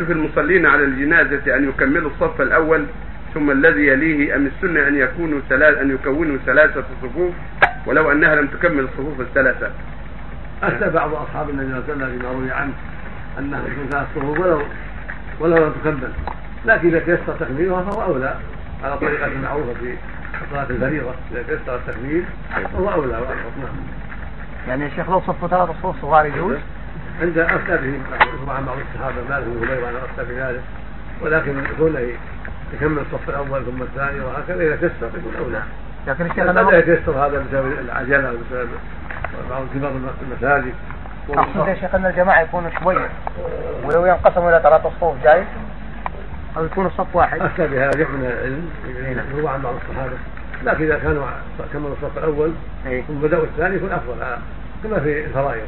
شوف المصلين على الجنازة أن يكملوا الصف الأول ثم الذي يليه أم السنة أن يكونوا ثلاث أن يكونوا ثلاثة صفوف ولو أنها لم تكمل الصفوف الثلاثة. أفتى بعض أصحاب النبي صلى الله عليه وسلم فيما روي عنه أنها تكون ثلاث صفوف ولو ولو لم تكمل لكن إذا تيسر تكميلها فهو أولى على طريقة المعروفة في صلاة الفريضة إذا تيسر التكميل فهو أولى وأحفظ نعم. يعني يا شيخ لو صفوا ثلاث صفوف صغار يجوز؟ عند أفتى به عن بعض الصحابة مالك بن هبيرة أنا أفتى بذلك ولكن كونه يكمل الصف الأول ثم الثاني وهكذا إذا تيسر يكون أولى. لكن الشيخ قد أنا يتيسر هذا بسبب العجلة وبسبب بعض كبار المساجد. أقصد يا شيخ أن الجماعة يكونوا شوية. ولو ينقسموا إلى ثلاث صفوف جايز؟ أو يكون الصف واحد. افتى بهذا من العلم يروى عن بعض الصحابة. لكن إذا كانوا كملوا الصف الأول إيه. ثم بدأوا الثاني يكون أفضل كما في الفرائض.